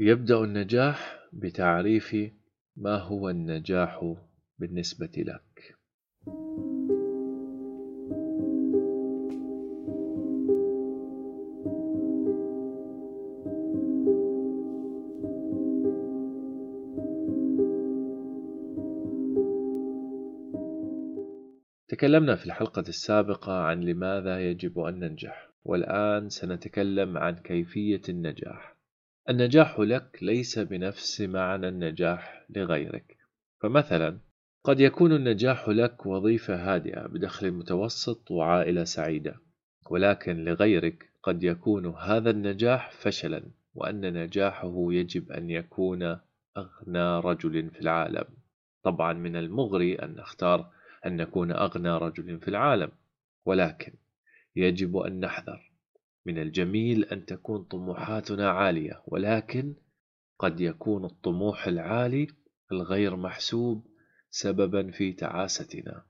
يبدأ النجاح بتعريف ما هو النجاح بالنسبة لك. تكلمنا في الحلقة السابقة عن لماذا يجب أن ننجح والآن سنتكلم عن كيفية النجاح. النجاح لك ليس بنفس معنى النجاح لغيرك. فمثلا قد يكون النجاح لك وظيفة هادئة بدخل متوسط وعائلة سعيدة ولكن لغيرك قد يكون هذا النجاح فشلا وأن نجاحه يجب أن يكون أغنى رجل في العالم. طبعا من المغري أن نختار أن نكون أغنى رجل في العالم ولكن يجب أن نحذر من الجميل أن تكون طموحاتنا عالية ولكن قد يكون الطموح العالي الغير محسوب سببا في تعاستنا.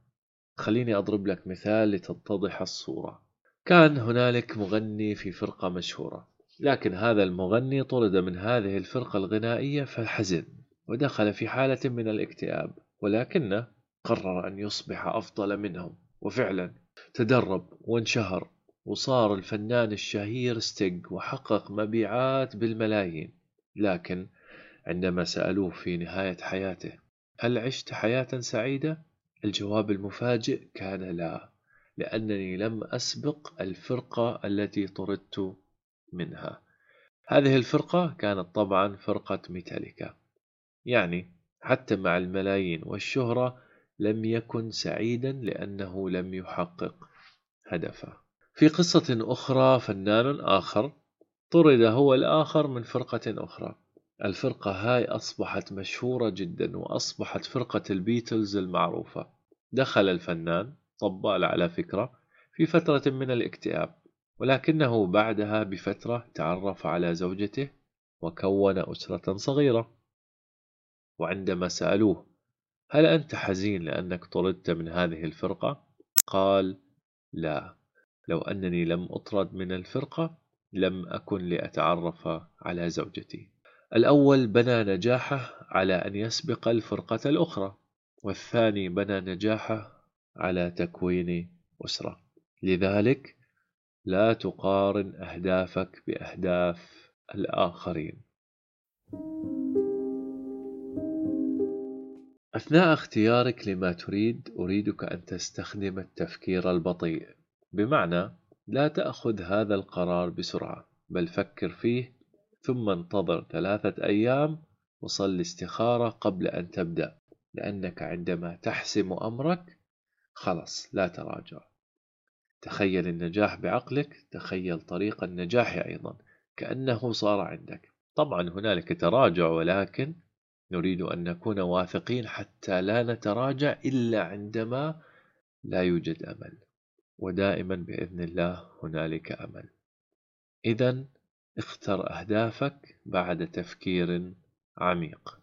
خليني أضرب لك مثال لتتضح الصورة. كان هنالك مغني في فرقة مشهورة لكن هذا المغني طرد من هذه الفرقة الغنائية فحزن ودخل في حالة من الاكتئاب ولكنه قرر أن يصبح أفضل منهم وفعلا تدرب وانشهر. وصار الفنان الشهير ستيج وحقق مبيعات بالملايين لكن عندما سألوه في نهاية حياته هل عشت حياة سعيدة؟ الجواب المفاجئ كان لا لأنني لم أسبق الفرقة التي طردت منها هذه الفرقة كانت طبعا فرقة ميتاليكا يعني حتى مع الملايين والشهرة لم يكن سعيدا لأنه لم يحقق هدفه في قصة أخرى فنان آخر طرد هو الآخر من فرقة أخرى. الفرقة هاي أصبحت مشهورة جدا وأصبحت فرقة البيتلز المعروفة. دخل الفنان طبال على فكرة في فترة من الاكتئاب ولكنه بعدها بفترة تعرف على زوجته وكون أسرة صغيرة. وعندما سألوه هل أنت حزين لأنك طردت من هذه الفرقة؟ قال لا. لو أنني لم أطرد من الفرقة لم أكن لأتعرف على زوجتي. الأول بنى نجاحه على أن يسبق الفرقة الأخرى والثاني بنى نجاحه على تكوين أسرة. لذلك لا تقارن أهدافك بأهداف الآخرين. أثناء اختيارك لما تريد أريدك أن تستخدم التفكير البطيء. بمعنى لا تأخذ هذا القرار بسرعة بل فكر فيه ثم انتظر ثلاثة أيام وصل استخارة قبل أن تبدأ لأنك عندما تحسم أمرك خلص لا تراجع. تخيل النجاح بعقلك تخيل طريق النجاح أيضا كأنه صار عندك. طبعا هنالك تراجع ولكن نريد أن نكون واثقين حتى لا نتراجع إلا عندما لا يوجد أمل. ودائما بإذن الله هنالك أمل. إذا اختر أهدافك بعد تفكير عميق.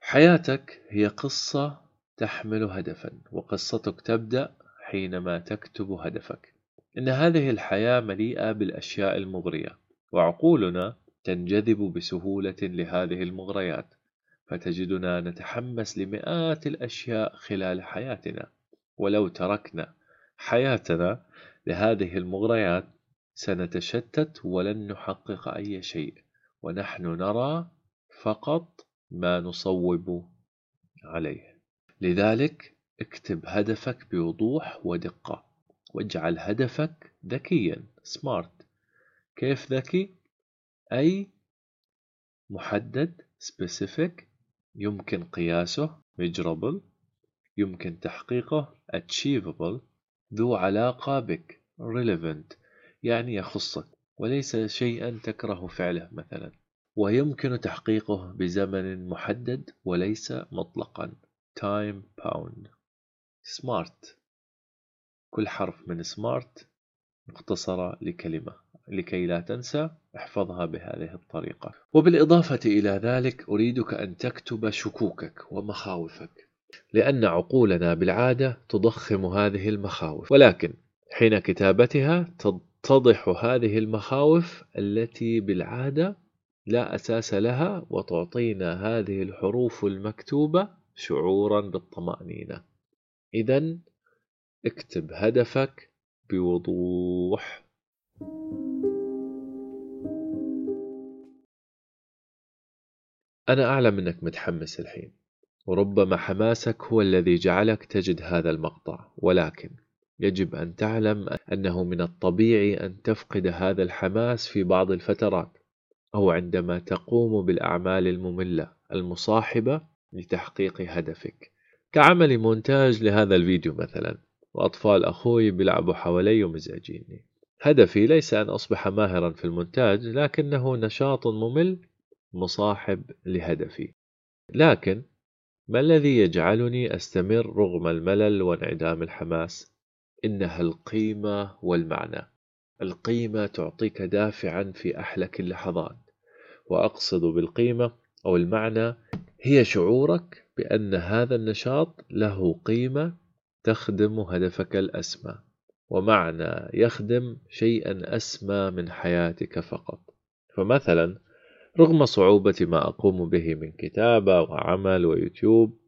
حياتك هي قصة تحمل هدفا وقصتك تبدأ حينما تكتب هدفك. إن هذه الحياة مليئة بالأشياء المغرية وعقولنا تنجذب بسهولة لهذه المغريات. فتجدنا نتحمس لمئات الأشياء خلال حياتنا. ولو تركنا حياتنا لهذه المغريات سنتشتت ولن نحقق أي شيء. ونحن نرى فقط ما نصوب عليه. لذلك اكتب هدفك بوضوح ودقة. واجعل هدفك ذكيا سمارت كيف ذكي؟ أي محدد specific. يمكن قياسه measurable يمكن تحقيقه achievable ذو علاقة بك relevant يعني يخصك وليس شيئا تكره فعله مثلا. ويمكن تحقيقه بزمن محدد وليس مطلقا. Time bound smart. كل حرف من سمارت مختصرة لكلمة لكي لا تنسى. احفظها بهذه الطريقة. وبالإضافة إلى ذلك أريدك أن تكتب شكوكك ومخاوفك لأن عقولنا بالعادة تضخم هذه المخاوف. ولكن حين كتابتها تتضح هذه المخاوف التي بالعادة لا أساس لها وتعطينا هذه الحروف المكتوبة شعورا بالطمأنينة. إذا اكتب هدفك بوضوح. أنا أعلم أنك متحمس الحين وربما حماسك هو الذي جعلك تجد هذا المقطع ولكن يجب أن تعلم أنه من الطبيعي أن تفقد هذا الحماس في بعض الفترات أو عندما تقوم بالأعمال المملة المصاحبة لتحقيق هدفك. كعمل مونتاج لهذا الفيديو مثلا وأطفال أخوي بيلعبوا حوالي ومزعجيني. هدفي ليس أن أصبح ماهرا في المونتاج لكنه نشاط ممل مصاحب لهدفي. لكن ما الذي يجعلني أستمر رغم الملل وانعدام الحماس؟ إنها القيمة والمعنى. القيمة تعطيك دافعا في أحلك اللحظات. وأقصد بالقيمة أو المعنى هي شعورك بأن هذا النشاط له قيمة تخدم هدفك الأسمى. ومعنى يخدم شيئا أسمى من حياتك فقط. فمثلا رغم صعوبة ما أقوم به من كتابة وعمل ويوتيوب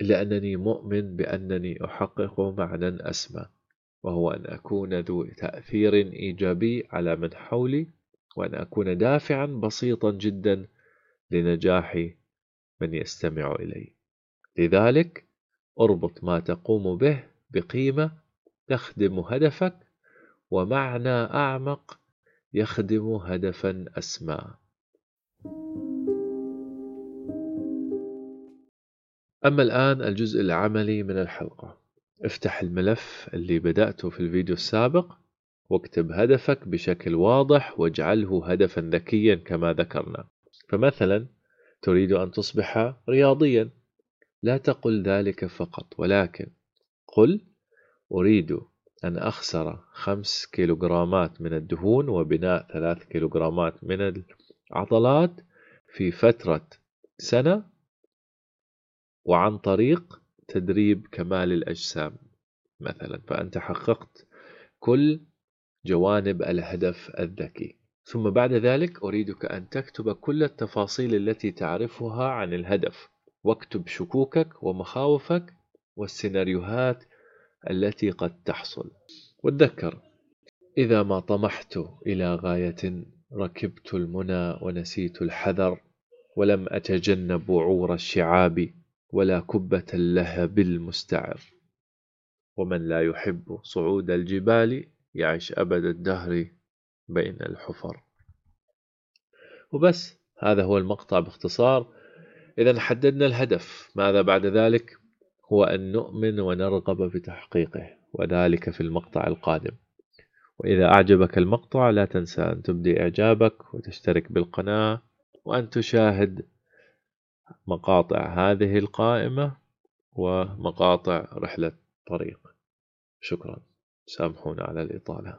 إلا أنني مؤمن بأنني أحقق معنى أسمى وهو أن أكون ذو تأثير إيجابي على من حولي وأن أكون دافعا بسيطا جدا لنجاح من يستمع إلي. لذلك أربط ما تقوم به بقيمة تخدم هدفك ومعنى أعمق يخدم هدفا أسمى أما الآن الجزء العملي من الحلقة. افتح الملف اللي بدأته في الفيديو السابق واكتب هدفك بشكل واضح واجعله هدفا ذكيا كما ذكرنا. فمثلا تريد أن تصبح رياضيا. لا تقل ذلك فقط ولكن قل أريد أن أخسر خمس كيلوغرامات من الدهون وبناء ثلاث كيلوغرامات من العضلات في فترة سنة وعن طريق تدريب كمال الأجسام مثلا فأنت حققت كل جوانب الهدف الذكي. ثم بعد ذلك أريدك أن تكتب كل التفاصيل التي تعرفها عن الهدف. واكتب شكوكك ومخاوفك والسيناريوهات التي قد تحصل. وتذكر إذا ما طمحت إلى غاية ركبت المنى ونسيت الحذر ولم أتجنب وعور الشعاب ولا كبة اللهب المستعر. ومن لا يحب صعود الجبال يعيش أبد الدهر بين الحفر. وبس هذا هو المقطع باختصار. إذا حددنا الهدف. ماذا بعد ذلك؟ هو أن نؤمن ونرغب بتحقيقه وذلك في المقطع القادم. وإذا أعجبك المقطع لا تنسى أن تبدي إعجابك وتشترك بالقناة وأن تشاهد مقاطع هذه القائمة ومقاطع رحلة طريق. شكرا. سامحونا على الإطالة.